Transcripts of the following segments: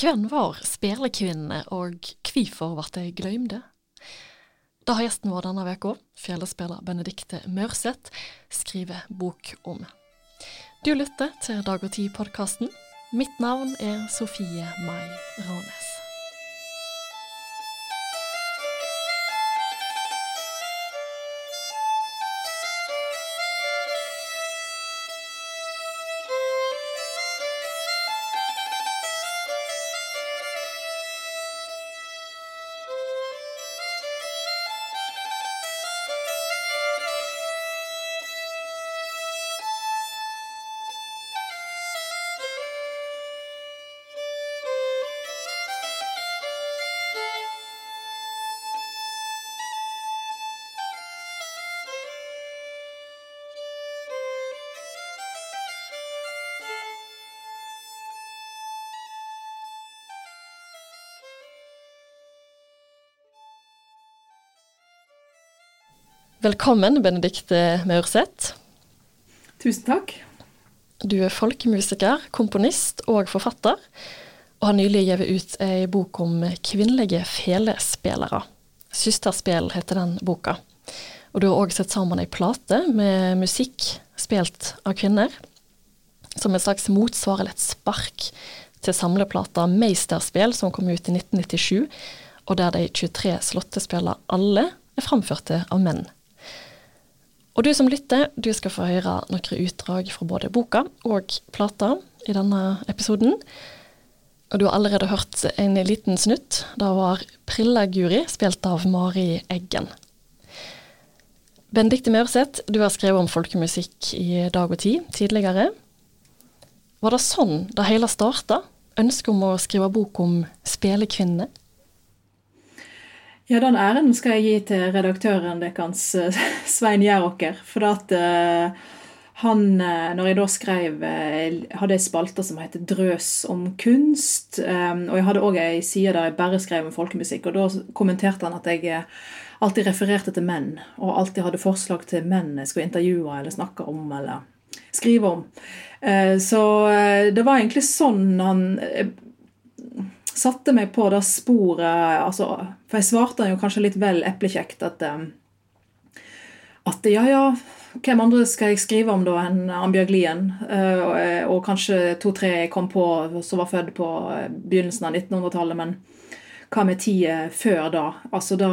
Hvem var spelekvinnene, og hvorfor ble de glemte? Det har gjesten vår denne uka, fjellspiller Benedikte Mørseth, skriver bok om. Du lytter til Dag og Tid-podkasten. Mitt navn er Sofie Mai Rånes. Velkommen, Benedikte Maurseth. Tusen takk. Du er folkemusiker, komponist og forfatter, og har nylig gitt ut ei bok om kvinnelige felespillere. 'Søsterspill' heter den boka. Og du har òg sett sammen ei plate med musikk spilt av kvinner, som et slags motsvar eller et spark til samleplata 'Meisterspill', som kom ut i 1997, og der de 23 slåttespillene alle er framførte av menn. Og du som lytter, du skal få høre noen utdrag fra både boka og plata i denne episoden. Og du har allerede hørt en liten snutt. Det var Prilla-Guri, spilt av Mari Eggen. Benedicte Maurseth, du har skrevet om folkemusikk i Dag og Tid tidligere. Var det sånn det hele starta? Ønsket om å skrive bok om spelekvinner? Ja, den æren skal jeg gi til redaktøren deres, eh, Svein Gjeråker. For at uh, han, uh, når jeg da skrev Hadde ei spalte som heter Drøs om kunst. Og jeg hadde òg ei side der jeg bare skrev om folkemusikk. Og da kommenterte han at jeg alltid refererte til menn. Og alltid hadde forslag til menn jeg skulle intervjue eller snakke om eller skrive om. så det var egentlig sånn han satte meg på det sporet altså, For jeg svarte jo kanskje litt vel eplekjekt at, eh, at ja, ja, hvem andre skal jeg skrive om da enn Ambjørg Lien? Uh, og, og, kanskje to-tre jeg kom på som var født på begynnelsen av 1900-tallet, men hva med tida før da? Altså da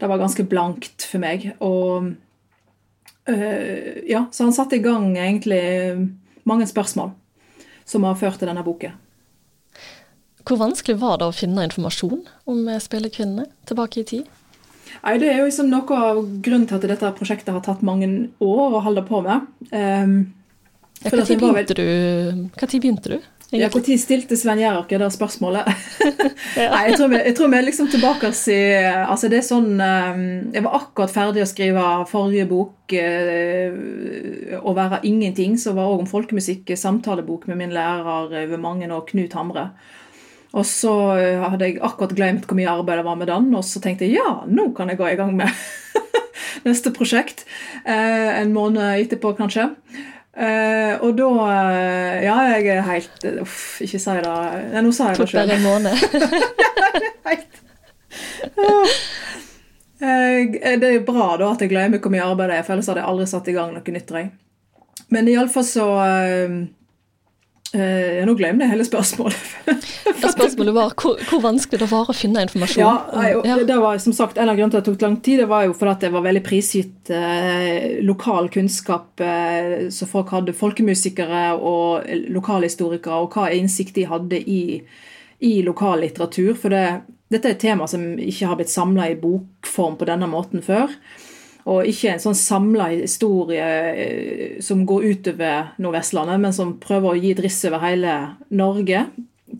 Det var ganske blankt for meg. Og ja, så han satte i gang egentlig mange spørsmål som har ført til denne boka. Hvor vanskelig var det å finne informasjon om spillekvinnene tilbake i tid? Nei, Det er jo liksom noe av grunnen til at dette prosjektet har tatt mange år å holde på med. Um, ja, Når begynte, vel... begynte du? Ja, Når stilte Sven Gjerrak, det spørsmålet? Nei, jeg tror, vi, jeg tror vi er liksom tilbake i altså det er sånn, um, Jeg var akkurat ferdig å skrive forrige bok, uh, 'Å være ingenting', som var òg om folkemusikk, samtalebok med min lærer over mange år, Knut Hamre. Og så eh, hadde jeg akkurat glemt hvor mye arbeid det var med den, og så tenkte jeg ja, nå kan jeg gå i gang med neste prosjekt. Eh, en måned etterpå, kanskje. Eh, og da Ja, jeg er helt Uff, ikke si det. Nei, nå sa jeg det sjøl. Tok bare en måned. helt. Det er bra da at jeg glemmer hvor mye arbeid det er, for ellers hadde jeg aldri satt i gang noe nytt. Men iallfall så Eh, nå glemte jeg hele spørsmålet. spørsmålet var hvor, hvor, vanskelig det var å finne informasjon. Ja, ja. Det var som sagt En av grunnene til at det tok lang tid, det var jo fordi det var veldig prisgitt eh, lokal kunnskap. Eh, så folk hadde folkemusikere og lokalhistorikere, og hva innsikt de hadde i, i lokallitteratur. For det, dette er et tema som ikke har blitt samla i bokform på denne måten før. Og ikke en sånn samla historie eh, som går utover Nordvestlandet, men som prøver å gi driss over hele Norge,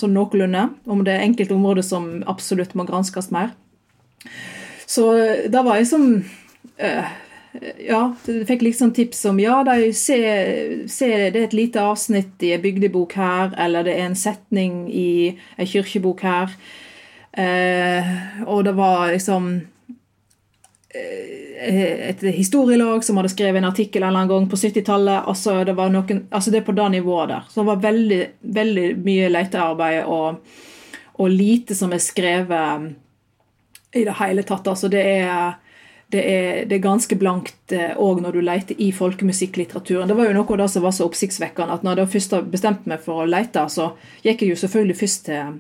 sånn noenlunde. Om det er enkelte områder som absolutt må granskes mer. Så eh, da var jeg som uh, Ja, jeg fikk liksom tips om ja, de ser, ser, det er et lite avsnitt i en bygdebok her, eller det er en setning i en kirkebok her. Eh, og det var liksom et historielag som hadde skrevet en artikkel en eller annen gang på 70-tallet. Altså, det var noen, altså det er på det nivået der. Så det var veldig, veldig mye letearbeid og, og lite som er skrevet i det hele tatt. Altså det er det er, det er, ganske blankt òg eh, når du leter i folkemusikklitteraturen. Det var jo noe av det som var så oppsiktsvekkende, at når jeg først bestemte meg for å lete, så gikk jeg jo selvfølgelig først til,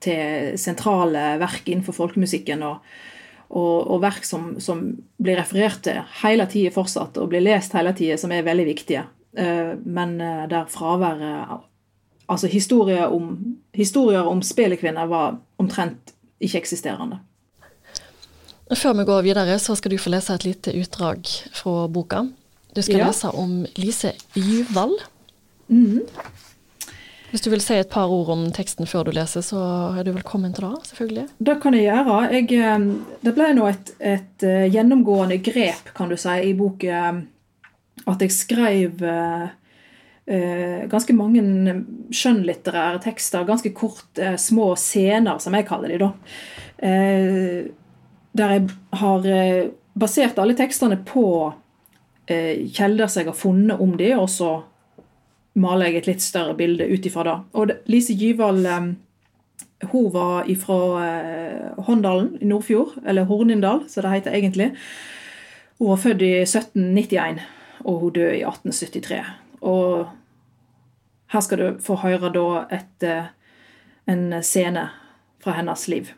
til sentrale verk innenfor folkemusikken. og, og, og verk som, som, blir referert til hele tida fortsatt, og blir lest hele tida, som er veldig viktige. Eh, men eh, der fraværet Altså historier om, historier om spillekvinner var omtrent ikke-eksisterende. Før vi går videre, så skal du få lese et lite utdrag fra boka. Du skal ja. lese om Lise Yvald. Mm. Hvis du vil si et par ord om teksten før du leser, så er du velkommen til det. selvfølgelig. Det kan jeg gjøre. Jeg, eh, det ble nå et, et, eh, gjennomgående grep, kan du si, i boken at jeg skrev uh, ganske mange skjønnlitterære tekster, ganske kort, uh, små scener, som jeg kaller de da. Der jeg har eh, basert alle tekstene på eh, kilder som jeg har funnet om de, og så maler jeg et litt større bilde ut ifra det. Og Lise Gyvald eh, hun var fra Håndalen i Nordfjord, eller Hornindal, som det heter egentlig. Hun var født i 1791, og hun døde i 1873. Og her skal du få høre da et, en scene fra hennes liv.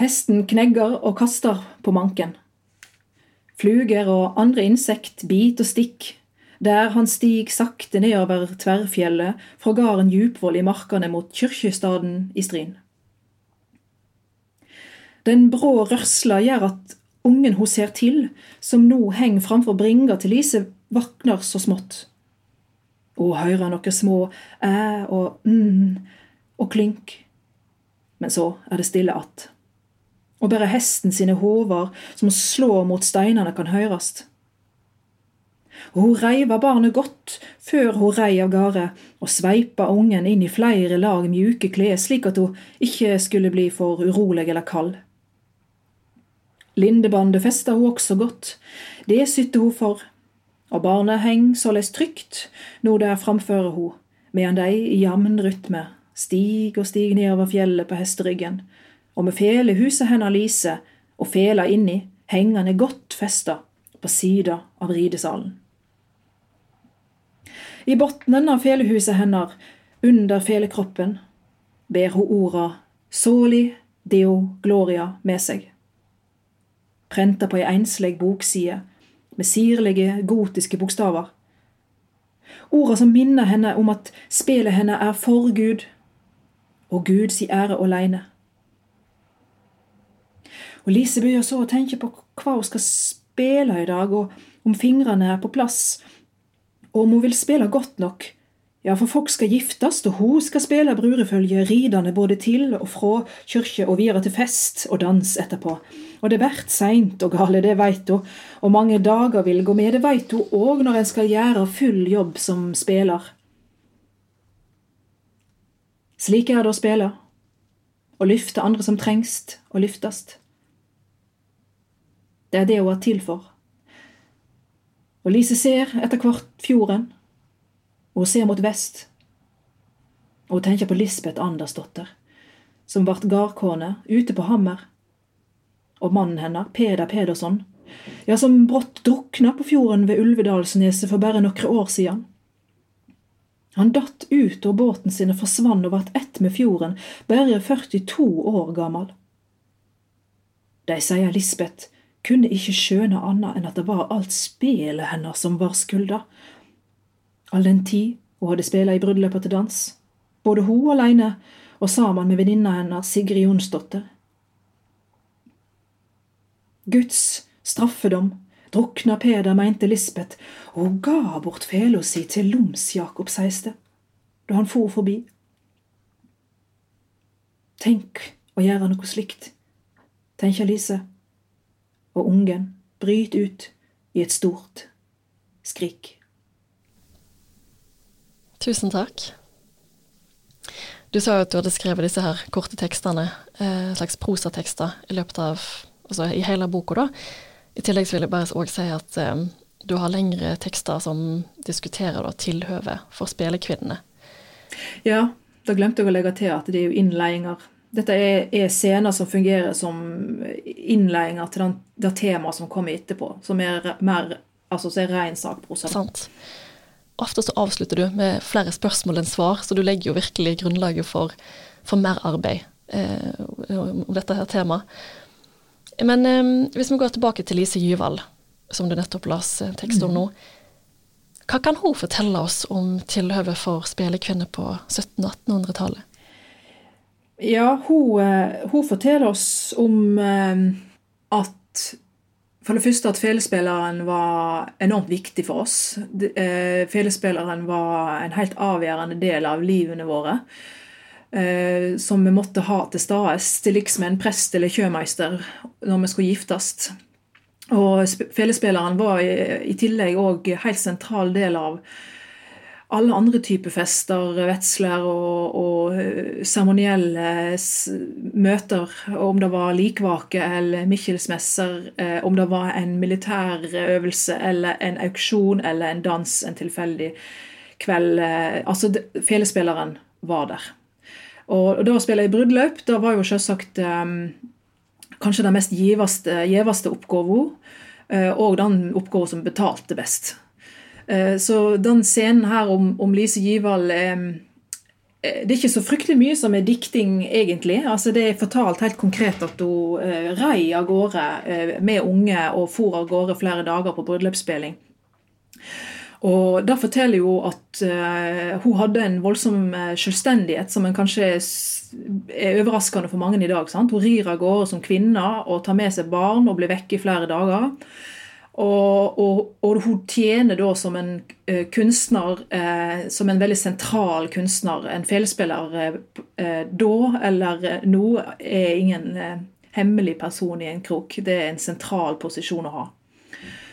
Hesten knegger og kaster på manken. Fluger og andre insekt bit og stikk, der han stig sakte nedover tverrfjellet fra garden Djupvoll i markene mot kyrkjestaden i Strin. Den brå rørsla gjør at ungen hun ser til, som nå henger framfor bringa til Lise, vakner så smått. Hun hører noe små æ og mm og klynk, men så er det stille att og bare hesten sine hover som slår mot steinene kan høyrast. Og hun reiva barnet godt før hun rei av gårde, og sveipa ungen inn i flere lag mjuke klær, slik at hun ikke skulle bli for urolig eller kald. Lindebandet festa hun også godt, det sytte hun for, og barnet heng såleis trygt nå der framfører hun, medan de i jamn rytme stig og stig nedover fjellet på hesteryggen, og med felehuset hennar Lise og fela inni hengande godt festa på sida av ridesalen. I botnen av felehuset hennar, under felekroppen, ber ho orda Soli Deo Gloria med seg. Prenta på ei ensleg bokside med sirlige, gotiske bokstaver. Orda som minner henne om at spelet henne er for Gud, og Gud si ære åleine. Og Lise begynner så å tenke på hva hun skal spille i dag, og om fingrene er på plass, og om hun vil spille godt nok. Ja, for folk skal giftes, og hun skal spille brurefølge ridende både til og fra kyrkje og videre til fest og dans etterpå. Og det blir seint og gale, det veit hun, og mange dager vil gå med, det veit hun òg når en skal gjøre full jobb som spiller. Slik er det å spille, å lyfte andre som trengst og lyftast. Det er det hun er til for. Og Lise ser etter hvert fjorden, og ser mot vest. Og tenker på Lisbeth Andersdotter, som vart gardkone ute på Hammer. Og mannen hennes, Peder Pedersson, ja, som brått drukna på fjorden ved Ulvedalsneset for bare noen år siden. Han datt ut og båten sin og forsvant og vart ett med fjorden, bare 42 år gammel. De sier Lisbeth kunne ikke skjøne annet enn at det var alt spelet hennes som var skulda. All den tid hun hadde spela i bryllupet til dans, både hun alene og sammen med venninna hennes Sigrid Jonsdotter. Guds straffedom drukna Peder, meinte Lisbeth, og hun ga bort fela si til Loms-Jakob Seiste, da han for forbi. Tenk å gjøre noe slikt, tenker Lise og ungen bryter ut i et stort skrik. Tusen takk. Du sa jo at du hadde skrevet disse her korte tekstene, eh, slags prosatekster, i løpet av altså i hele boka, da. I tillegg vil jeg bare òg si at eh, du har lengre tekster som diskuterer da tilhøvet for spillekvinnene. Ja, da glemte jeg å legge til at det er jo innleiinger. Dette er, er, scener som fungerer som innledninger til den, det temaet som kommer etterpå, som er mer altså som er ren sakprosa. Sant. Ofte så avslutter du med flere spørsmål enn svar, så du legger jo virkelig grunnlaget for, for mer arbeid eh, om dette her temaet. Men eh, hvis vi går tilbake til Lise Gyvald, som du nettopp las tekst om nå. Hva kan hun fortelle oss om tilhøvet for spillekvinner på 1700-1800-tallet? Ja, hun, eh, hun, forteller oss om eh, at for det første at felespilleren var enormt viktig for oss. Eh, felespilleren var en helt avgjørende del av livene våre. Som vi måtte ha til stede, til liks en prest eller kjømeister når vi skulle giftes. Og felespilleren var i, tillegg òg helt sentral del av alle andre typer fester, vetsler og, og eh, seremonielle møter. Om det var likvake eller Mikkelsmesser, eh, om det var en militærøvelse eller en auksjon eller en dans en tilfeldig kveld. Eh, altså, felespilleren var der. Og, og da å spille i bruddløp, da var jo selvsagt um, kanskje den mest gjeveste eh, og den oppgaven som betalte best. Eh, så den scenen her om, om Lise Gyvald eh, det er ikke så fryktelig mye som er dikting, egentlig. Altså, det er fortalt helt konkret at hun eh, rei av gårde eh, med unge og for av gårde flere dager på bryllupsspilling. Og Det forteller jo at hun hadde en voldsom selvstendighet som en kanskje er overraskende for mange i dag. Sant? Hun rir av gårde som kvinne og tar med seg barn og blir vekke i flere dager. Og, og, og, hun tjener da som en uh, kunstner, som en veldig sentral kunstner. En feilspiller da eller nå er ingen hemmelig person i en krok. Det er en sentral posisjon å ha.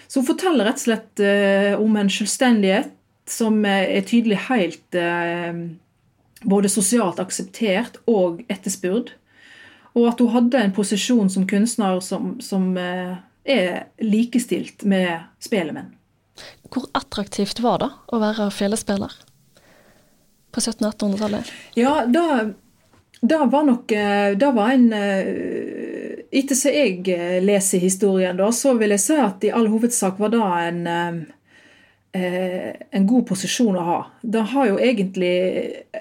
Så hun forteller rett og slett eh, om en selvstendighet som er tydelig helt eh, både sosialt akseptert og etterspurt. Og at hun hadde en posisjon som kunstner som, som eh, er likestilt med spelemenn. Hvor attraktivt var det å være felespiller på 1700-1800-tallet? Ja, da, da var nok Da var en etter som jeg eh, leser historien, da, så vil jeg si at i all hovedsak var det en, eh, en god posisjon å ha. Det har jo egentlig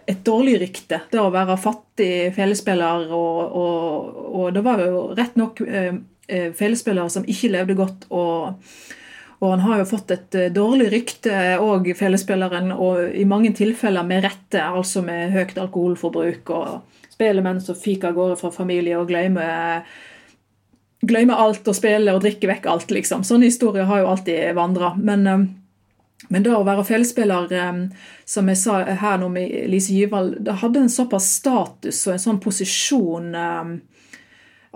et dårlig rykte, det å være fattig felespiller. Og, og, og det var jo rett nok eh, felespillere som ikke levde godt. og og han har jo fått et dårlig rykte òg, felespilleren, og i mange tilfeller med rette, altså med høyt alkoholforbruk og spelemenn som fyker av gårde fra familie og glemmer glemmer alt og spiller og drikker vekk alt, liksom. Sånne historier har jo alltid vandra. Men, eh, men det å være fjellspiller, eh, som jeg sa her nå med Lise Gyvald, det hadde en såpass status og en sånn posisjon eh,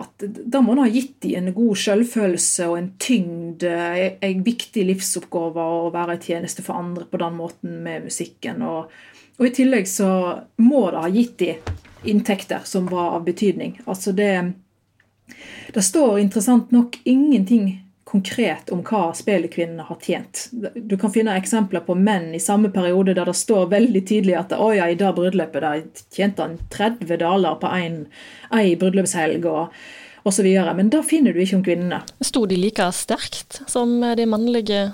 at da må en ha gitt dem en god selvfølelse og en tyngd, en viktig livsoppgave å være i tjeneste for andre på den måten med musikken. Og, og i tillegg så må det ha gitt dem inntekter som var av betydning. Altså det det står interessant nok ingenting konkret om hva spillekvinnene har tjent. Du kan finne eksempler på menn i samme periode der det står veldig tydelig at å ja, i det bryllupet der tjente han 30 daler på en bryllupshelg. og osv. Men da finner du ikke om kvinnene. Sto de like sterkt som de mannlige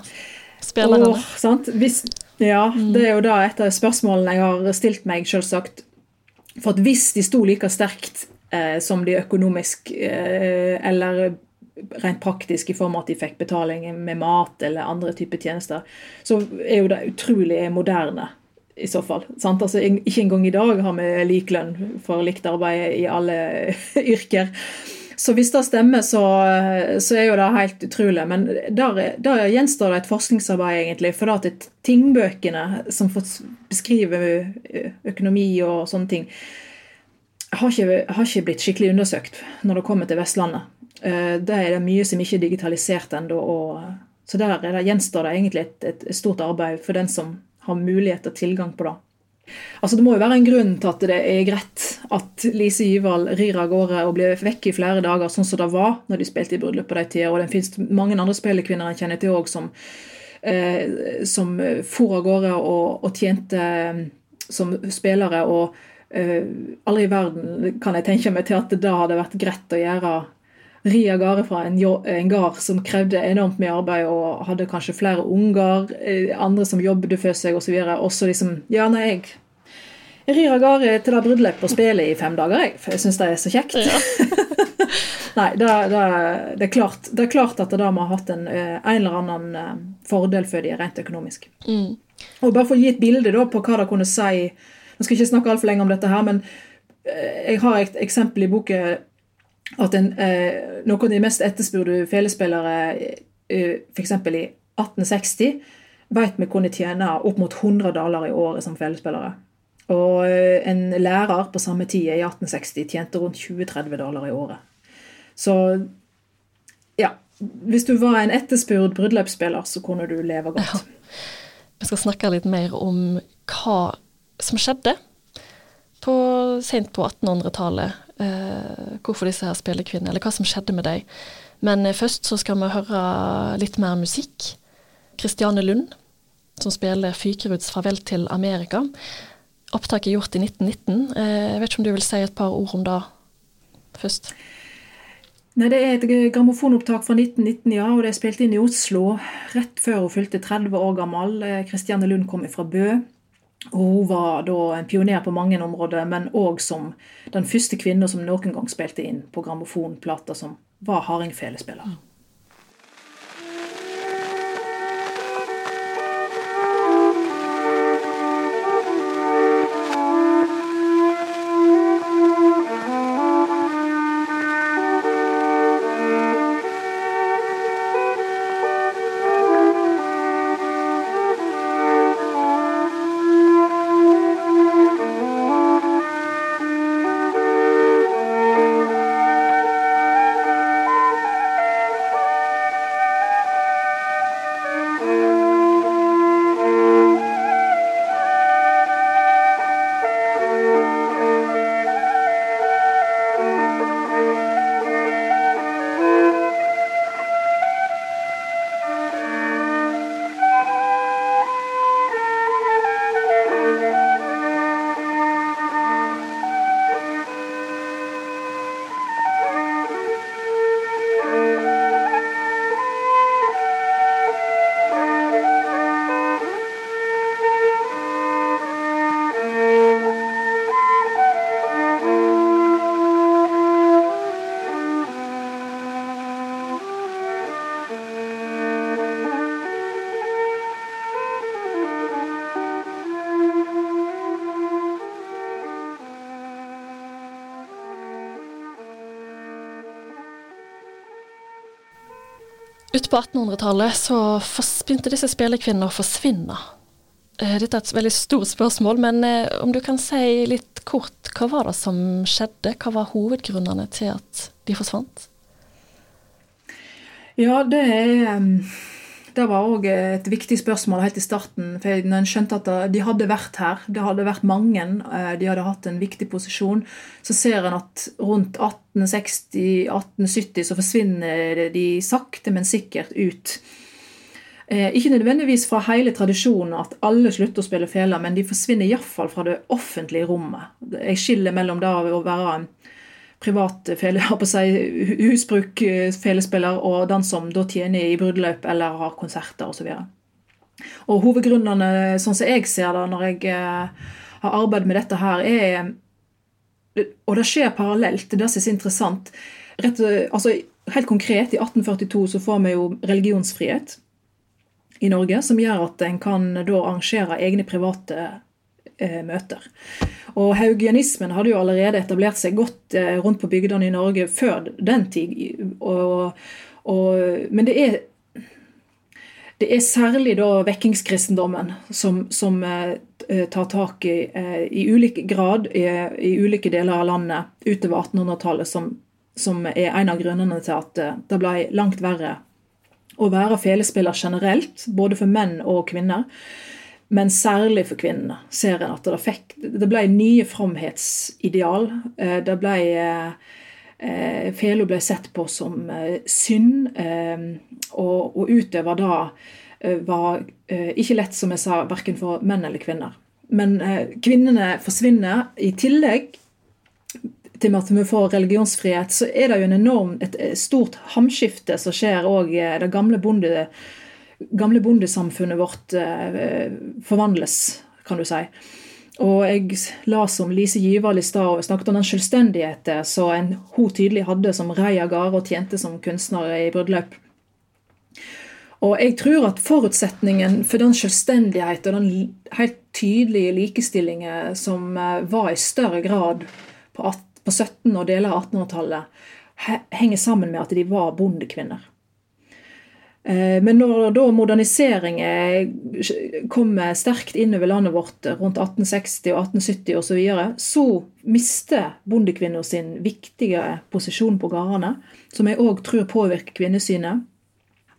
spillerne? Oh, sant? Hvis, ja, mm. det er jo da et av spørsmålene jeg har stilt meg, selvsagt. For at hvis de sto like sterkt eh, som de økonomisk eh, eller rent praktisk i form av at de fikk betaling med mat eller andre typer tjenester, så er jo det utrolig moderne i så fall. Altså, ikke engang i dag har vi lik lønn for likt arbeid i alle yrker. Så hvis det stemmer, så, så, er jo det helt utrolig. Men der gjenstår det et forskningsarbeid, egentlig. For at tingbøkene som beskriver økonomi og sånne ting, har ikke, har ikke, blitt skikkelig undersøkt når det kommer til Vestlandet. Eh, det er det mye som ikke er digitalisert ennå. Så der det, gjenstår det egentlig et, et, stort arbeid for den som har mulighet og tilgang på det. Altså Det må jo være en grunn til at det er greit at Lise Gyvald rir av gårde og blir vekk i flere dager, sånn som det var når de spilte i bryllup på de tider. Og det finnes mange andre spillekvinner jeg kjenner til òg, som, eh, som for av gårde og, og, tjente eh, som spillere. Og eh, aldri i verden kan jeg tenke meg til at det da hadde vært greit å gjøre ri av gårde fra en, en gard som krevde enormt mye arbeid og hadde kanskje flere unger, eh, andre som jobbet for seg osv. Og så liksom Ja, nei, jeg jeg rir av gårde til det bryllupet og spiller i fem dager, jeg. For jeg syns det er så kjekt. Ja. Nei, det, det, det, er klart, det, er klart, at det da må ha hatt en, eh, en eller annen eh, fordel for de rent økonomisk. Mm. Og Bare for å gi et bilde da på hva det kunne si Nå skal jeg ikke snakke altfor lenge om dette, her, men jeg har et eksempel i boka at en, eh, noen av de mest etterspurte felespillere, eh, f.eks. i 1860, vet vi kunne tjene opp mot 100 dollar i året som felespillere. Og eh, en lærer på samme tid, i 1860, tjente rundt 20-30 dollar i året. Så ja Hvis du var en etterspurt bryllupsspiller, så kunne du leve godt. Ja. Vi skal snakke litt mer om hva som skjedde på, sent på 1800-tallet eh, hvorfor disse her spiller kvinner, eller hva som skjedde med dem. Men eh, først så skal vi høre litt mer musikk. Christiane Lund, som spiller Fykeruds 'Farvel til Amerika'. Opptaket er gjort i 1919. Eh, jeg vet ikke om du vil si et par ord om det først? Nei, Det er et grammofonopptak fra 1919, ja, og det er spilt inn i Oslo rett før hun fylte 30 år gammel. Kristiane eh, Lund kom fra Bø. Og hun var da en pioner på mange områder, men òg som den første kvinna som noen gang spilte inn på grammofonplater som var hardingfelespiller. Ute på 1800-tallet så begynte disse spillekvinnene å forsvinne. Eh, dette er et veldig stort spørsmål, men eh, om du kan si litt kort, hva var det som skjedde? Hva var hovedgrunnene til at de forsvant? Ja, det er det var òg et viktig spørsmål helt i starten. for Når en skjønte at de hadde vært her, det hadde vært mange, eh, de hadde hatt en viktig posisjon, så ser en at rundt 1860-1870 så forsvinner de sakte, men sikkert ut. Eh, ikke nødvendigvis fra hele tradisjonen at alle slutter å spille fele, men de forsvinner iallfall fra det offentlige rommet. Jeg skiller mellom det å være privat fele, seg, husbruk-felespiller og den som da tjener i bryllup eller har konserter osv. Og Hovedgrunnene, sånn som jeg ser det når jeg eh, har arbeidet med dette her, er Og det skjer parallelt, det som er interessant. Rett, altså, helt konkret, i 1842 så får vi jo religionsfrihet i Norge, som gjør at en kan da arrangere egne private eh, møter. Og haugianismen hadde jo allerede etablert seg godt eh, rundt på bygdene i Norge før den tid. Og, og, men det er, det er særlig da vekkingskristendommen som, som eh, tar tak i, eh, i ulik grad i, i, ulike deler av landet utover 1800-tallet, som, som, er en av grunnene til at det ble langt verre å være felespiller generelt, både for menn og kvinner. Men særlig for kvinnene ser en at det, fikk, det ble nye fromhetsideal. Det ble eh, Felo ble sett på som eh, synd, eh, og, å utøve da eh, var eh, ikke lett, som jeg sa, verken for menn eller kvinner. Men eh, kvinnene forsvinner. I tillegg til at vi får religionsfrihet, så er det jo en enorm, et stort hamskifte som skjer òg. Det gamle, bonde, gamle bondesamfunnet vårt forvandles, kan du si. Og jeg las om Lise Gyvald i stad og snakket om den selvstendigheten som hun tydelig hadde som rei av gårde og tjente som kunstner i bruddløp. Og jeg tror at forutsetningen for den selvstendigheten og den helt tydelige likestillingen som eh, var i større grad på 17- og deler av 1800-tallet, henger sammen med at de var bondekvinner. Eh, men når da moderniseringen kommer sterkt inn over landet vårt rundt 1860 og 1870 osv., så, videre, så mister bondekvinner sin viktige posisjon på gårdene, som jeg òg tror påvirker kvinnesynet.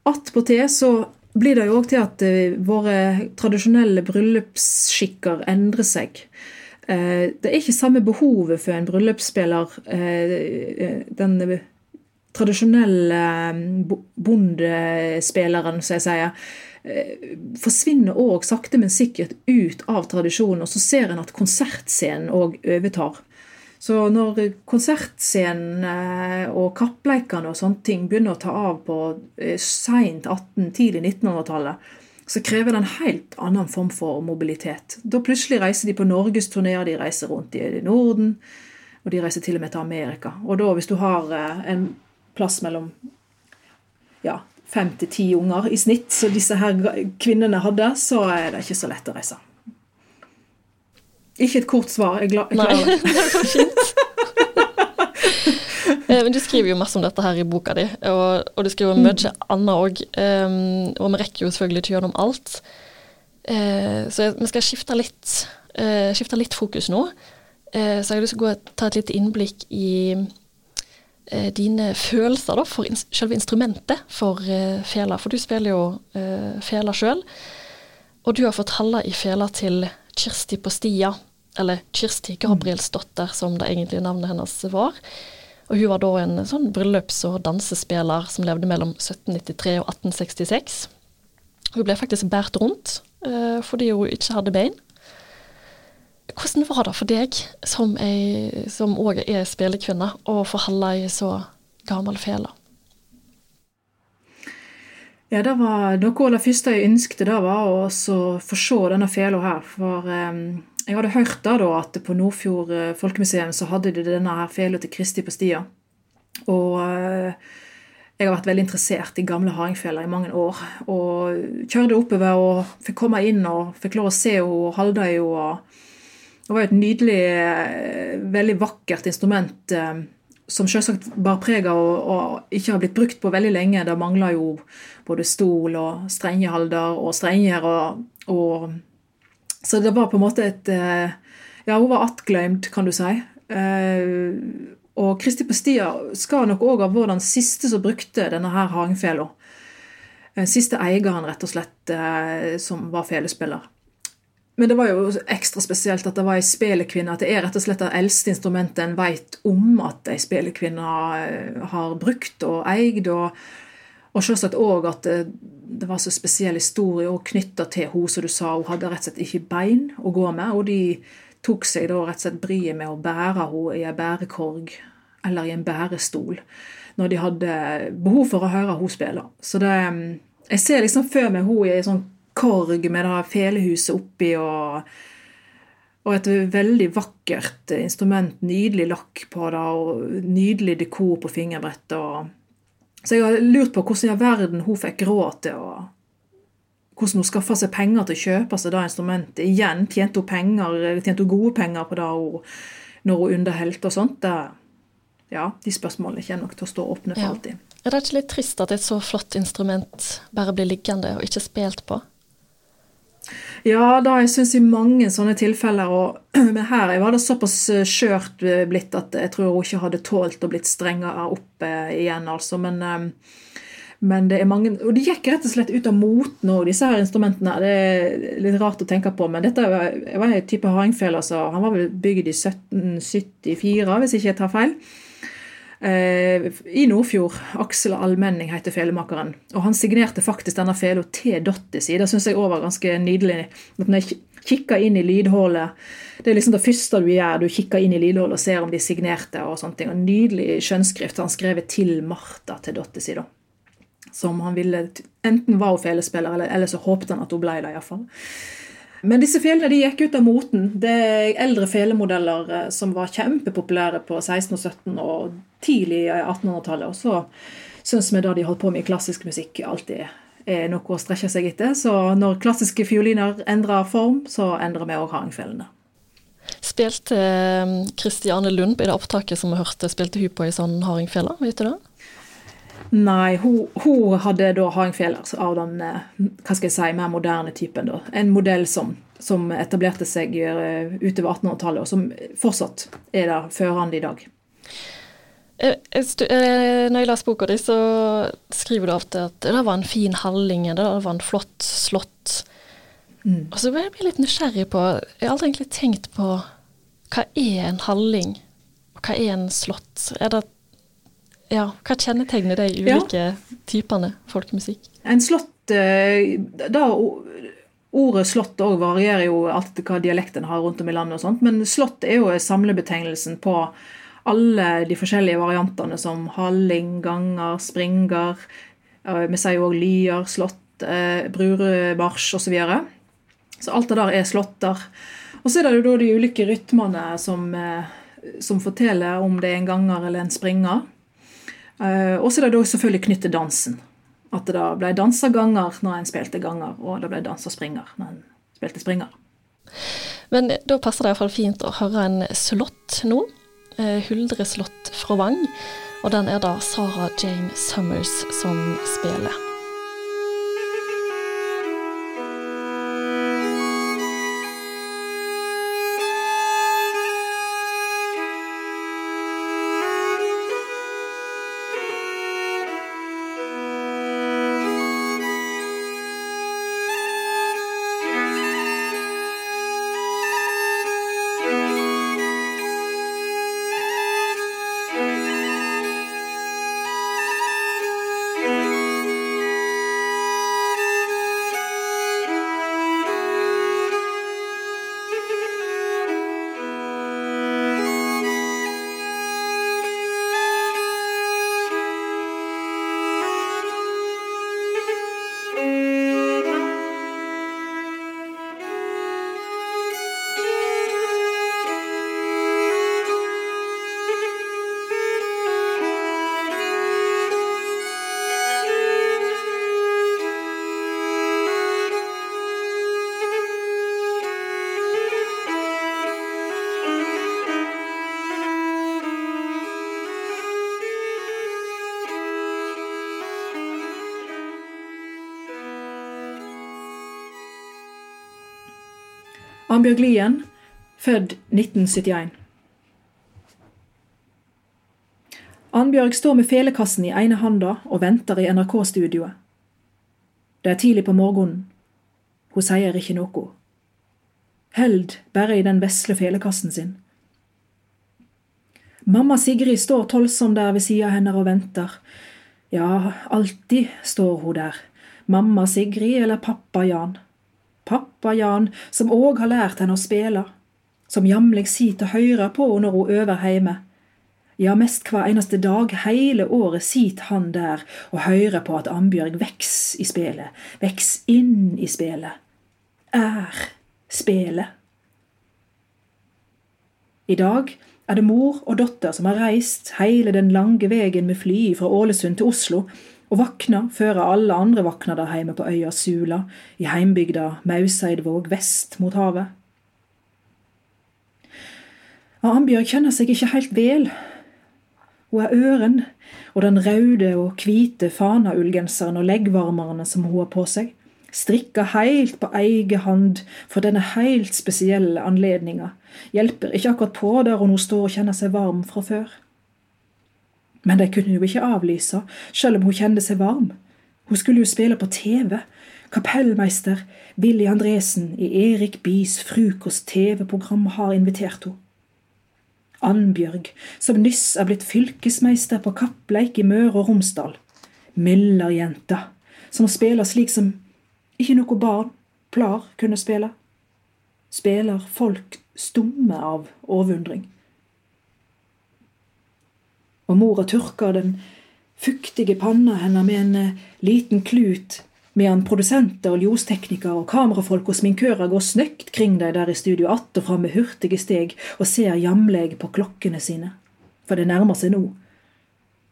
Attpåtil så blir det jo òg til at eh, våre tradisjonelle bryllupsskikker endrer seg. Eh, det er ikke samme behovet for en bryllupsspiller. Den tradisjonelle eh, bondespilleren, som jeg sier, eh, forsvinner òg sakte, men sikkert ut av tradisjonen. Og så ser en at konsertscenen òg overtar. Så når konsertscenen eh, og kappleikene og sånne ting begynner å ta av på seint 18-, tidlig 1900-tallet, så krever det en helt annen form for mobilitet. Da plutselig reiser de på norgesturneer, de reiser rundt i Norden, og de reiser til og med til Amerika. Og da, hvis du har en plass mellom ja, fem til ti unger i snitt, så disse her kvinnene hadde, så er det ikke så lett å reise. Ikke et kort svar. Jeg, jeg klarer det. det så fint. Eh, men Du skriver jo masse om dette her i boka di, og, og du skriver mm. mye annet òg. Um, og vi rekker jo selvfølgelig ikke gjennom alt. Uh, så jeg, vi skal skifte litt, uh, skifte litt fokus nå. Uh, så jeg har lyst til å gå ta et lite innblikk i dine følelser da, for ins selve instrumentet for eh, fela. For du spiller jo eh, fela sjøl. Og du har fått halla i fela til Kirsti på Stia, eller Kirsti Gabrielsdotter, som det egentlige navnet hennes var. Og hun var da en sånn bryllups- og dansespiller som levde mellom 1793 og 1866. Hun ble faktisk båret rundt eh, fordi hun ikke hadde bein. Hvordan var det for deg, som òg er spillekvinne, å forholde holde ei så gammel fele? Ja, det var Noe av det første jeg ønsket, det var å få se denne fela her. For um, jeg hadde hørt da, da at på Nordfjord uh, folkemuseum så hadde de denne her fela til Kristi på stia. Og uh, jeg har vært veldig interessert i gamle hardingfeler i mange år. Og kjørte oppover og fikk komme inn og fikk lov å se henne og holde henne. Det var et nydelig, eh, veldig vakkert instrument eh, som selvsagt bar preg av å ikke ha blitt brukt på veldig lenge. Det mangla jo både stol og strengehalder og strenger. Og, og, så det var på en måte et eh, Ja, hun var attglemt, kan du si. Og Kristi Pestia skal nok òg ha vært den siste som brukte denne her hangfela. Siste eieren, rett og slett, som var felespiller. Men det var jo ekstra spesielt at det var ei spelekvinne. At det er rett og slett det eldste instrumentet en veit om at ei spelekvinne eh, har brukt og eid. Og, og selvsagt òg at det, det, var så spesiell historie knytta til henne, som du sa. Hun hadde rett og slett ikke bein å gå med. Og de tok seg da rett og slett bryet med å bære henne i ei bærekorg eller i en bærestol når de hadde behov for å høre henne spille. Så det, jeg ser liksom før meg henne i ei sånn korg med det felehuset oppi og, og et veldig vakkert instrument. Nydelig lakk på det og nydelig dekor på fingerbrettet. Så jeg har lurt på hvordan i verden hun fikk råd til å hvordan hun skaffa seg penger til å kjøpe seg det instrumentet. Igjen tjente hun penger, tjente hun gode penger på det når hun underholdt og sånt. Det, ja, De spørsmålene kommer nok til å stå åpne for ja. alltid. Er det ikke litt trist at et så flott instrument bare blir liggende og ikke spilt på? Ja, da jeg syns i mange sånne tilfeller, og, men her var det såpass eh, skjørt eh, blitt at jeg tror hun ikke hadde tålt å blitt strengere opp igjen, altså. Men, eh, Men det er mange, og de gikk rett og slett ut av moten òg, disse her instrumentene. Det er litt rart å tenke på, men dette var en type hardingfele. Altså. Han var vel bygd i 1774, hvis ikke jeg tar feil. Eh, I Nordfjord. Aksel Almenning heter felemakeren. Og han signerte faktisk denne fela til dattera si. Det syns jeg òg var ganske nydelig. At når jeg kikker inn i lydhullet Det er liksom det første du gjør. Du kikker inn i lydhullet og ser om de signerte. og sånne ting. Og Nydelig skjønnskrift. Han skrev til Martha, til dattera si. da som han ville Enten var hun felespiller, eller, eller så håpte han at hun ble det. I hvert fall. Men disse felene de gikk ut av moten. Det er eldre felemodeller eh, som var kjempepopulære på 1600- og 1700- og tidlig 1800-tallet. Og så syns vi da de holdt på med klassisk musikk, alltid er noe å strekke seg etter. Så når klassiske fioliner endrer form, så endrer vi òg hardingfelene. Spilte Kristiane eh, Lund i det opptaket som vi hørte, spilte hun på ei sånn hardingfele? Vet du det? Nei, hun, hun hadde da hardingfeller av den eh, hva skal jeg si, mer moderne typen. Da. En modell som, som etablerte seg eh, utover 1800-tallet, og som fortsatt er der førende i dag. Eh, når jeg leser boka di, så skriver du ofte at det var en fin halling, det var en flott slott. Mm. Og så ble jeg litt nysgjerrig på Jeg har aldri egentlig tenkt på hva er en halling, og hva er en slott? Er det ja, Hva kjennetegner de ulike ja. typene folkemusikk? En slott eh, da, Ordet slott òg varierer jo alt hva dialekten har rundt om i landet, og sånt, men slott er jo samlebetegnelsen på alle de forskjellige variantene som halling, ganger, springer. Vi sier jo òg lyer, slott, eh, bruremarsj osv. Så, videre. så alt det der er slåtter. Og så er det jo da de ulike rytmene som, eh, som forteller om det er en ganger eller en springer. Uh, og så er det da selvfølgelig knyttet dansen. At det da ble dansa ganger når en spilte ganger, og det ble dansa springer når en spilte springer. Men da passer det iallfall fint å høre en slått nå. Uh, Huldre slått fra Vang. Og den er da Sarah Jane Summers som spiller. Annbjørg Lien, født 1971. Annbjørg står med felekassen i ene handa og venter i NRK-studioet. Det er tidlig på morgenen. Hun sier ikke noe. Held bare i den vesle felekassen sin. Mamma Sigrid står tollsom der ved sida av henne og venter. Ja, alltid står hun der. Mamma Sigrid eller pappa Jan pappa Jan, som òg har lært henne å spille, som jamleg sit og høyrer på når hun øver heime. Ja, mest hver eneste dag, heile året, sit han der og høyrer på at Ambjørg veks i spelet, veks inn i spelet, er spelet. I dag er det mor og datter som har reist heile den lange vegen med fly fra Ålesund til Oslo og vakna før alle andre vakna der heime på øya Sula, i heimbygda Mauseidvåg vest mot havet. Og Ambjørg kjenner seg ikke helt vel. Hun er øren, og den røde og hvite fanaullgenseren og leggvarmerne som hun har på seg, strikka heilt på eige hand for denne heilt spesielle anledninga, hjelper ikke akkurat på der hun står og kjenner seg varm fra før. Men de kunne jo ikke avlyse, selv om hun kjente seg varm. Hun skulle jo spille på TV. Kapellmeister Willy Andresen i Erik Bies frokost-TV-program har invitert henne. Annbjørg, som nyss er blitt fylkesmeister på kappleik i Møre og Romsdal. Myllerjenta, som spiller slik som ikke noe barn, Plar, kunne spille. Spiller folk stumme av overundring. Og mora tørka den fuktige panna hennes med en eh, liten klut, medan produsenter og ljosteknikere og kamerafolk og sminkører går snøkt kring deg der i studio att og fram med hurtige steg og ser jamleg på klokkene sine. For det nærmer seg nå.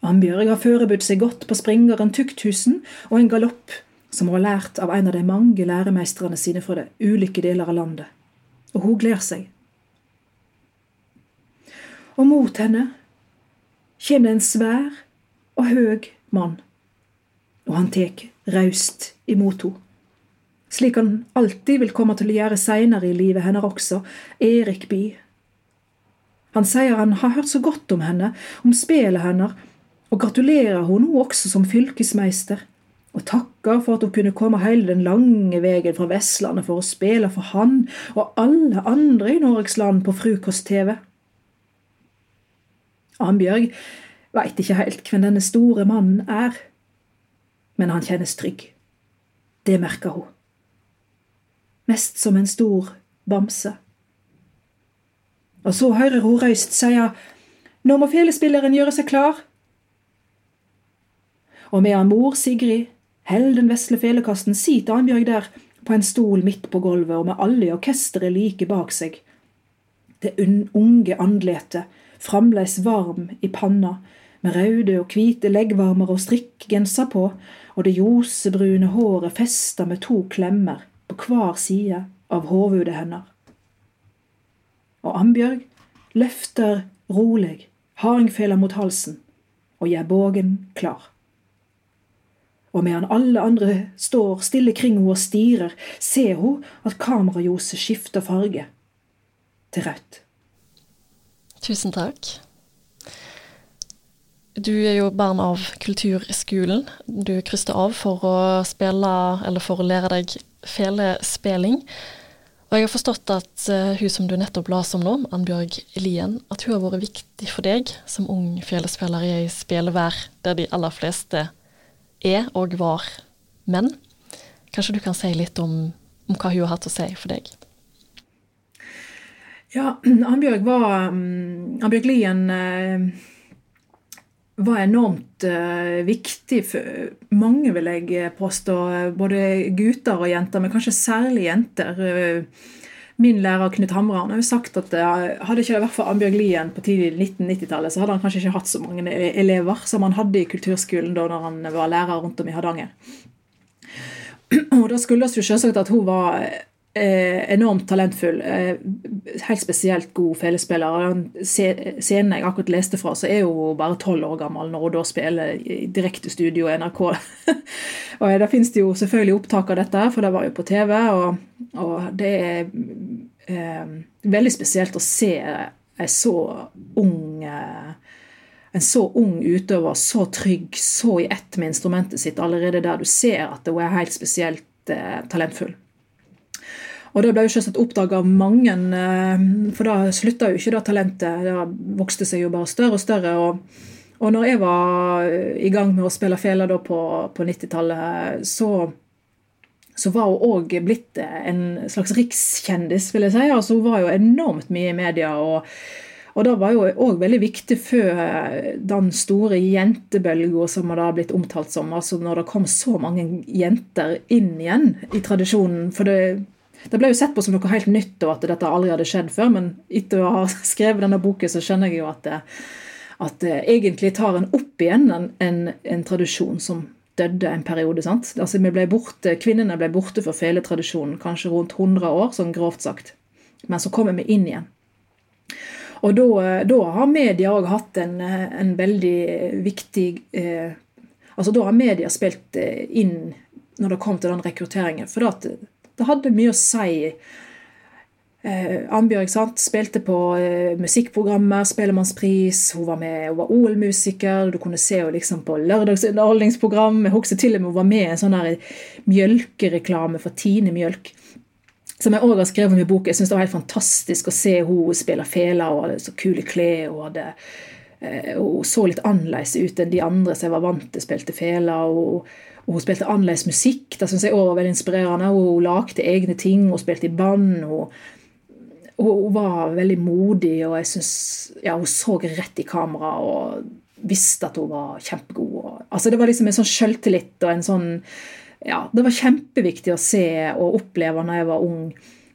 Ambjørg har forberedt seg godt på springeren Tukthusen og en galopp som hun har lært av en av de mange læremeistrene sine fra de ulike deler av landet. Og hun gleder seg. Og mot henne kommer det en svær og høg mann, og han tek raust imot henne. Slik han alltid vil komme til å gjøre seinere i livet hennes også, Erik Bye. Han sier han har hørt så godt om henne, om spelet hennes, og gratulerer hun nå også som fylkesmeister og takker for at hun kunne komme hele den lange veien fra Vestlandet for å spille for han og alle andre i Norges land på frokost-TV. Annbjørg veit ikke helt hvem denne store mannen er, men han kjennes trygg. Det merker hun. Mest som en stor bamse. Og så hører hun røyst sie Nå må felespilleren gjøre seg klar. Og medan mor Sigrid holder den vesle felekasten sitter Annbjørg der på en stol midt på gulvet og med alle i orkesteret like bak seg. Det unge andletet, fremdeles varm i panna, med røde og hvite leggvarmer og strikkgenser på, og det ljosebrune håret festa med to klemmer på hver side av hovudet hennes. Og Ambjørg løfter rolig hardingfela mot halsen og gjør bågen klar og medan alle andre står stille kring henne og stirrer, ser hun at kameraljoset skifter farge til rødt. Tusen takk. Du er jo barn av kulturskolen. Du krysser av for å spille, eller for å lære deg felespilling. Og jeg har forstått at uh, hun som du nettopp leste om nå, Annbjørg Lien, at hun har vært viktig for deg som ung felespiller i ei spelevær der de aller fleste er og var menn. Kanskje du kan si litt om, om hva hun har hatt å si for deg? Ja, Annbjørg var um, Annbjørg Lien uh, var enormt uh, viktig for mange, vil jeg påstå. Både gutter og jenter, men kanskje særlig jenter. Uh, min lærer Knut Hamran har jo sagt at eh, hadde ikke det vært for Annbjørg Lien på tidlig 1990-tallet, så hadde han kanskje ikke hatt så mange e- elever som han hadde i kulturskolen da når han var lærer rundt om i Hardanger. Og da skyldes jo selvsagt at hun var eh, enormt talentfull. Eh, helt spesielt god felespiller. Scenen jeg akkurat leste fra, så er hun bare tolv år gammel når hun da spiller i direktestudio i NRK. og Da finnes det jo selvfølgelig opptak av dette, for det var jo på TV. og og det er eh, veldig spesielt å se en så ung eh, en så ung utøver, så trygg, så i ett med instrumentet sitt allerede der du ser at hun er helt spesielt eh, talentfull. Og det ble jo selvsagt oppdaga av mange, eh, for da slutta jo ikke det talentet. Det vokste seg jo bare større og større. og og når jeg var i gang med å spille fela på, på 90-tallet, så så var hun òg blitt en slags rikskjendis, vil jeg si. Altså, hun var jo enormt mye i media. og og det var jo òg veldig viktig før den store jentebølga som det har blitt omtalt som. altså Når det kom så mange jenter inn igjen i tradisjonen. For det, det ble jo sett på som noe helt nytt, og at dette aldri hadde skjedd før. Men etter å ha skrevet denne boken, så skjønner jeg jo at det, at det egentlig tar en opp igjen en, en, en tradisjon som døde en periode. sant? Altså vi ble borte, Kvinnene ble borte for feletradisjonen kanskje rundt 100 år, sånn grovt sagt. Men så kommer vi inn igjen. Og da, da har media òg hatt en, en, veldig viktig eh, Altså da har media spilt eh, inn når det kom til den rekrutteringen. For det, det hadde mye å si Eh, Ambjørg sant? spilte på eh, musikkprogrammer, Spellemannspris, hun var med, hun var OL-musiker. Du kunne se henne liksom på lørdagsunderholdningsprogram. Jeg husker til og med hun var med i en sånn mjølkereklame for Tine Mjølk. Som jeg òg har skrevet om i bok. Jeg synes det var helt fantastisk å se henne spille fela. Hun hadde så kule klær. Hun, hadde, eh, hun så litt annerledes ut enn de andre som jeg var vant til spilte fela. og hun spilte annerledes musikk. Det syns jeg òg var veldig inspirerende. Hun lagde egne ting, hun spilte i band. Hun, hun var veldig modig, og jeg syns ja, hun så rett i kamera og visste at hun var kjempegod. Altså, det var liksom en sånn sjøltillit og en sånn ja, Det var kjempeviktig å se og oppleve når jeg var ung.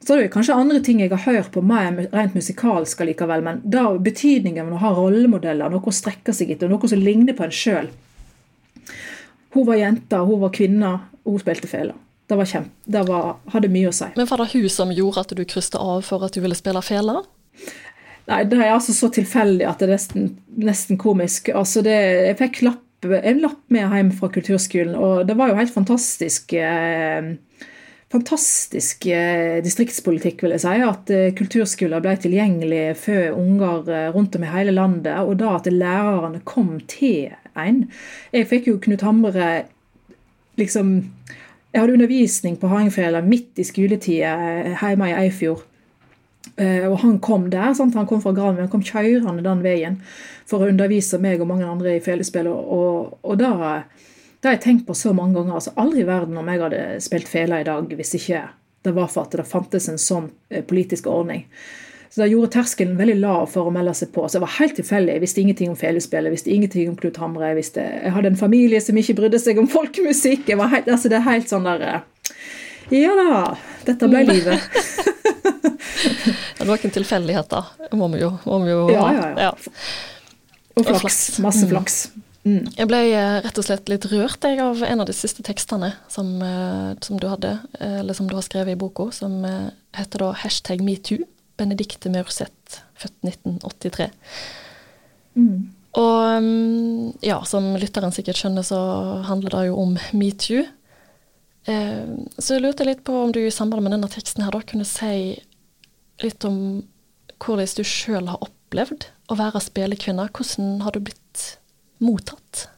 Så det er kanskje andre ting jeg har hørt på mer rent musikalsk likevel, men da betydningen av å ha rollemodeller, noe å strekke seg etter, noe som ligner på en sjøl. Hun var jenta, hun var kvinne, og hun spilte fela. Det var kjempe, det var, hadde mye å si. Men var det hun som gjorde at du krysset av for at du ville spille fela? Nei, det er altså så tilfeldig at det er nesten, nesten komisk. Altså det, jeg fikk lapp, en lapp med hjem fra kulturskolen, og det var jo helt fantastisk. Eh, fantastisk eh, distriktspolitikk, vil jeg si. At eh, kulturskoler ble tilgjengelig for unger eh, rundt om i hele landet. Og da at lærerne kom til en. Jeg fikk jo Knut Hamre liksom jeg hadde undervisning på Hardingfjella midt i skoletida eh, hjemme i Eifjord. Eh, og han kom der, sant? han kom fra Granvin, han kom kjørende den veien for å undervise meg og mange andre i felespill. Og, og da har jeg tenkt på så mange ganger. altså Aldri i verden om jeg hadde spilt fele i dag hvis ikke det var for at det fantes en sånn eh, politisk ordning. Så det gjorde terskelen veldig lav for å melde seg på. Så det var helt tilfeldig. Jeg visste ingenting om felespillet, jeg visste ingenting om Knut Hamre. Jeg, visste, jeg hadde en familie som ikke brydde seg om folkemusikk. Jeg var helt, altså det er helt sånn der eh, Ja da, dette ble livet. det var ikke en tilfeldighet, da. Må vi jo, må vi jo ja, ja, ja. Og flaks. Masse mm. flaks. Mm. Jeg ble eh, rett og slett litt rørt jeg, av en av de siste tekstene som, eh, som, du hadde, eller som du har skrevet i boka, som heter da hashtag metoo. Benedicte Maurseth, født 1983. Mm. Og mm, ja, som lytteren sikkert skjønner, så handler det jo om metoo. Eh, så jeg lurte litt på om du i samband med denne teksten her da kunne si litt om hvordan du sjøl har opplevd å være spillekvinne. Hvordan har du blitt mottatt?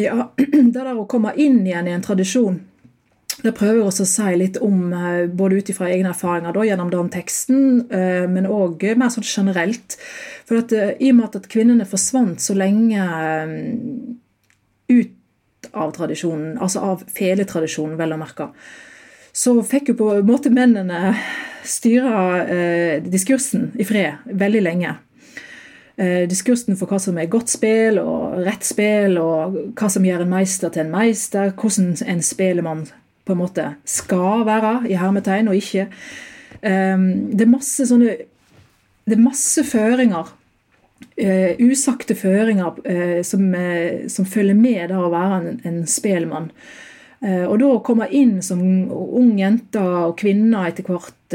Ja, det der å komme inn igjen i en tradisjon det prøver jeg også å si litt om, eh, både ut ifra egne erfaringer da, gjennom den teksten, eh, men òg mer sånn generelt. For at, eh, I og med at kvinnene forsvant så lenge ut av tradisjonen, altså av feletradisjonen, vel å merke, så fikk jo på en måte mennene styre diskursen i fred veldig lenge. Diskursen for hva som er godt spill og rett spill, og hva som gjør en meister til en meister, hvordan en spelemann på en måte skal være, i hermetegn, og ikke. Um, det er masse sånne Det er masse føringer. Uh, usagte føringer uh, som, uh, som, følger med da å være en, en spelmann. og da å komme inn som ung jente og kvinne etter hvert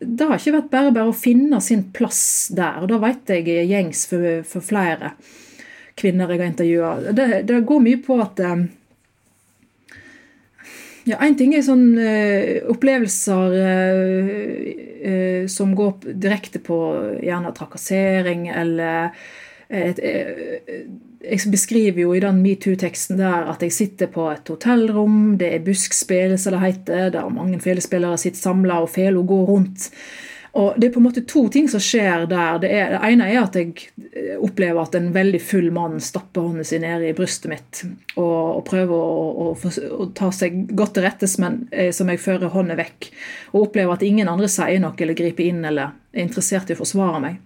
Det har ikke vært bare bare å finne sin plass der. og Da vet jeg er gjengs for, for, flere kvinner jeg har intervjua. Det, det, går mye på at ja, Én ting er sånn uh, opplevelser uh, uh, som går direkte på gjerne trakassering eller et, Jeg beskriver jo i den metoo-teksten der at jeg sitter på et hotellrom, det er buskspill, som det heter, der mange felespillere sitter samla, og fela går rundt. Og Det er på en måte to ting som skjer der. Det, er, det, ene er at jeg eh, opplever at en veldig full mann stapper hånden sin ned i brystet mitt og, og prøver å, å, å, ta seg godt til rette men eh, som jeg fører hånden vekk. Og opplever at ingen andre sier noe eller griper inn eller er interessert i å forsvare meg.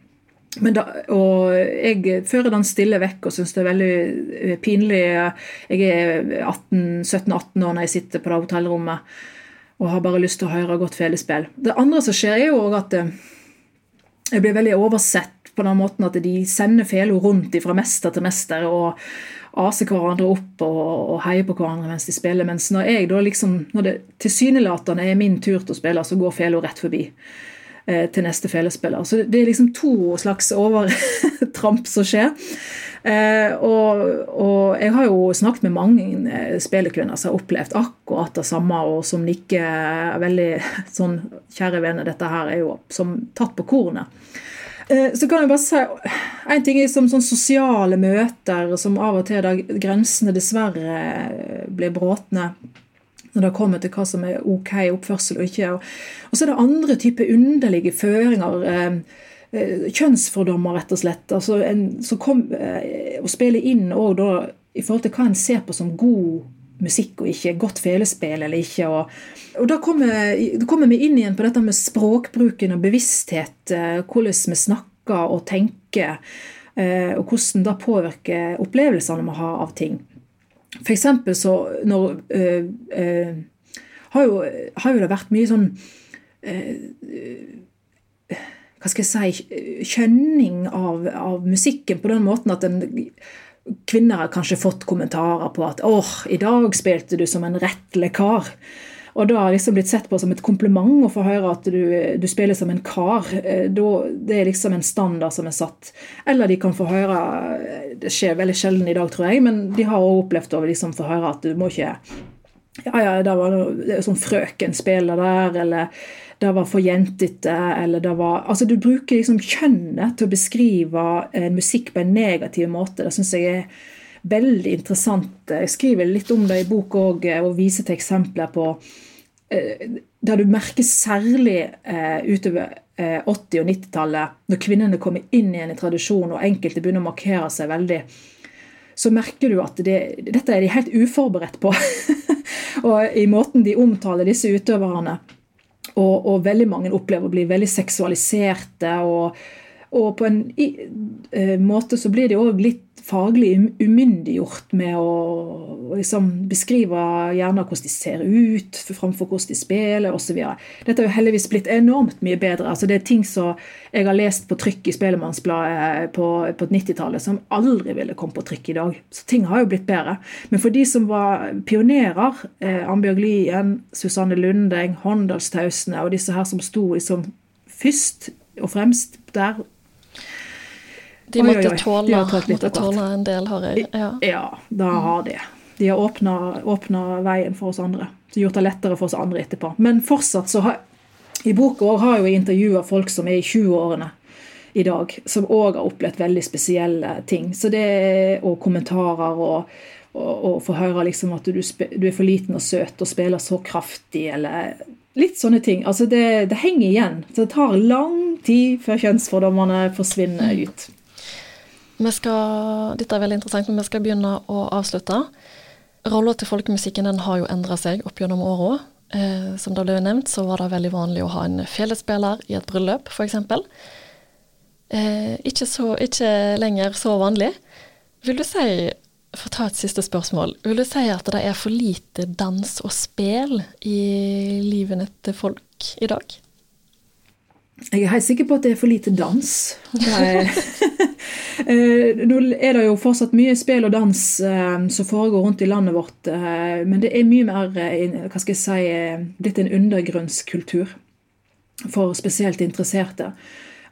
Da, og jeg fører den stille vekk og syns det er veldig eh, pinlig. Jeg er 17-18 år når jeg sitter på det hotellrommet og har bare lyst til å høre godt felespill. Det andre som skjer, er jo at eh, jeg blir veldig oversett på den måten at de sender fela rundt fra mester til mester og aser hverandre opp og, og heier på hverandre mens de spiller. Mens når jeg da liksom, når det tilsynelatende er min tur til å spille, så går fela rett forbi. Eh, til neste felespiller. Så det er liksom to slags overtramp som skjer. Eh, og, og, jeg har jo snakket med mange spillerkvinner som har opplevd akkurat det samme, og som nikker veldig sånn Kjære venner, dette her er jo som tatt på kornet. Eh, så kan jeg bare si En ting er som sånn sosiale møter, som av og til der grensene dessverre blir bråtne når det kommer til hva som er OK oppførsel og ikke. Og så er det andre typer underlige føringer. Eh, Eh, kjønnsfordommer, rett og slett. Altså en, som kom eh, og spiller inn og da, i forhold til hva en ser på som god musikk og ikke, godt felespill eller ikke. Og, og da, kommer, kommer, vi inn igjen på dette med språkbruken og bevissthet. Hvordan vi snakker og tenker, og hvordan det påvirker opplevelsene vi har av ting. For eksempel så når øh, øh, har, jo, har, jo, det vært mye sånn øh, hva skal jeg si, kjønning av, av musikken på den måten at en kvinner har kanskje fått kommentarer på at 'åh, i dag spilte du som en rettelig kar'. Og da har liksom blitt sett på som et kompliment å få høre at du, du spiller som en kar. Eh, da, det er liksom en standard som er satt. Eller de kan få høre Det skjer veldig sjelden i dag, tror jeg, men de har også opplevd å liksom få høre at du må ikke Ja, ja, det var sånn frøken spiller der, eller det var for jentete, eller det var Altså, du bruker liksom kjønnet til å beskrive en musikk på en negativ måte. Det syns jeg er veldig interessant. Jeg skriver litt om det i boka òg, og viser til eksempler på eh, der du merker særlig eh, utover 80- og 90-tallet, når kvinnene kommer inn igjen i tradisjonen og enkelte begynner å markere seg veldig, så merker du at det, dette er de helt uforberedt på. og i måten de omtaler disse utøverne. Og, og, veldig mange opplever å bli veldig seksualiserte. Og, og på en uh, måte så blir de òg litt faglig um, umyndiggjort med å, liksom beskrive gjerne hvordan de ser ut framfor hvordan de spiller osv. Dette er jo heldigvis blitt enormt mye bedre. altså Det er ting som jeg har lest på trykk i Spelemannsbladet på, på 90-tallet som aldri ville kommet på trykk i dag. Så ting har jo blitt bedre. Men for de som var pionerer, eh, Ambjørg Lien, Susanne Lundeng, Håndalstausene og disse her som sto liksom først og fremst der de måtte, oi, oi, tåle, de måtte tåle, en del, har jeg. Ja, ja da har de. De har åpna veien for oss andre. Så gjort det lettere for oss andre etterpå. Men fortsatt så har I boka har jeg intervjua folk som er i 20-årene i dag, som òg har opplevd veldig spesielle ting. Så det, og kommentarer og, og, og få høre liksom at du, du, er for liten og søt og spiller så kraftig, eller litt sånne ting. Altså det, det henger igjen. Så det tar lang tid før kjønnsfordommene forsvinner ut. Skal, dette er veldig interessant, men vi skal begynne å avslutte. Rolla til folkemusikken den har jo endra seg opp gjennom åra. Eh, som det ble nevnt, så var det veldig vanlig å ha en felespiller i et bryllup, f.eks. Eh, ikke, ikke lenger så vanlig. Vil du si, for å ta et siste spørsmål, vil du si at det er for lite dans og spel i livene til folk i dag? Jeg er helt sikker på at det er for lite dans. Eh, nå er det jo fortsatt mye spill og dans eh, som foregår rundt i landet vårt, eh, men det er mye mer hva skal jeg si, blitt en undergrunnskultur for spesielt interesserte.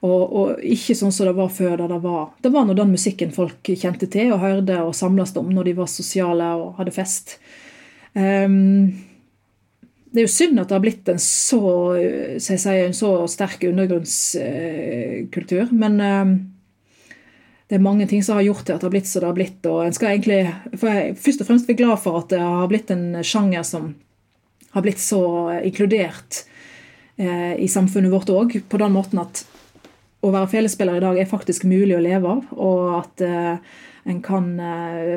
Og, og, ikke sånn som det var før. da Det var Det var nå den musikken folk kjente til og hørte og samles om når de var sosiale og hadde fest. Um, det er jo synd at det har blitt en så, sier, en så sterk undergrunnskultur. Men eh, det er mange ting som har gjort til at det har blitt som det har blitt. og en skal egentlig for jeg, er Først og fremst glad for at det har blitt en sjanger som har blitt så inkludert eh, i samfunnet vårt òg. På den måten at å være felespiller i dag er faktisk mulig å leve av. Og at eh, en kan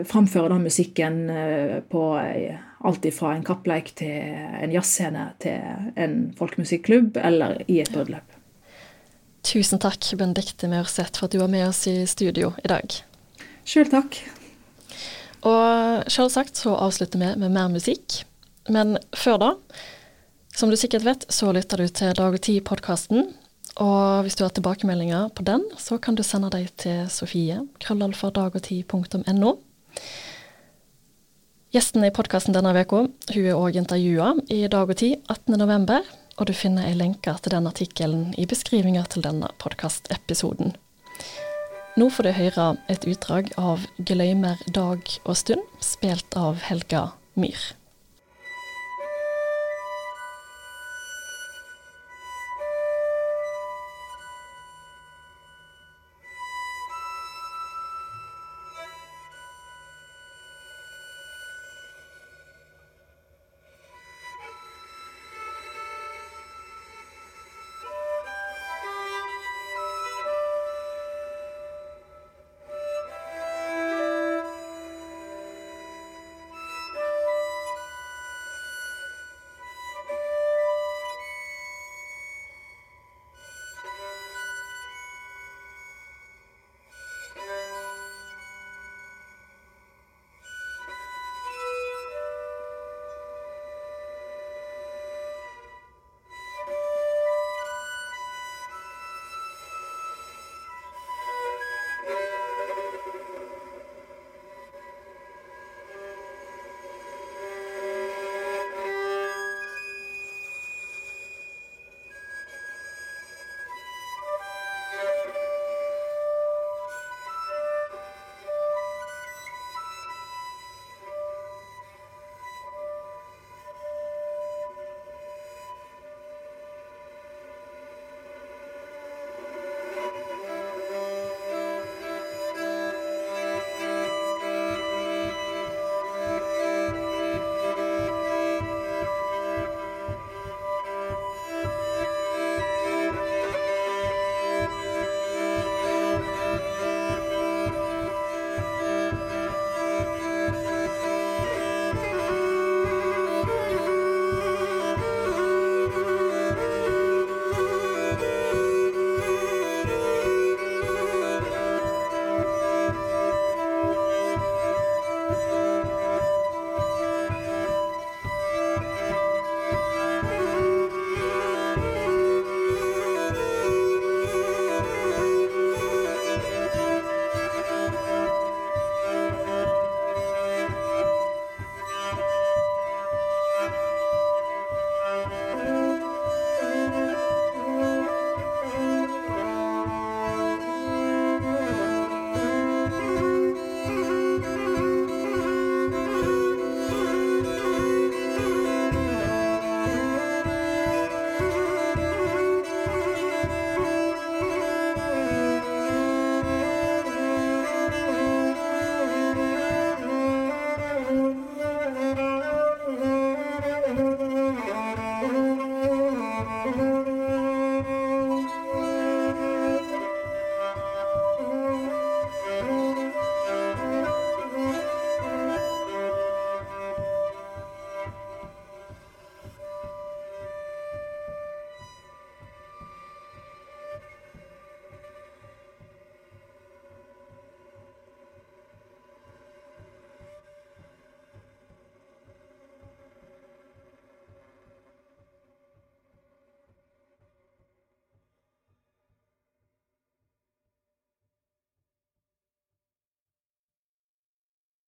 framføre den musikken på alt fra en kappleik til en jazzscene til en folkemusikklubb eller i et bryllup. Tusen takk, Benedicte Maurseth, for at du var med oss i studio i dag. Sjøl takk. Og selvsagt så avslutter vi med mer musikk. Men før da, som du sikkert vet, så lytter du til Dag og Tid-podkasten. Og hvis du har tilbakemeldinger på den, så kan du sende dem til Sofie, krøllalfadagogtid.no. Gjesten i podkasten denne uka er òg intervjua i Dag og Tid 18.11. og du finner ei lenke til den artikkelen i beskrivinga til denne podkastepisoden. Nå får du høre et utdrag av 'Gløymer dag og stund', spilt av Helga Myhr.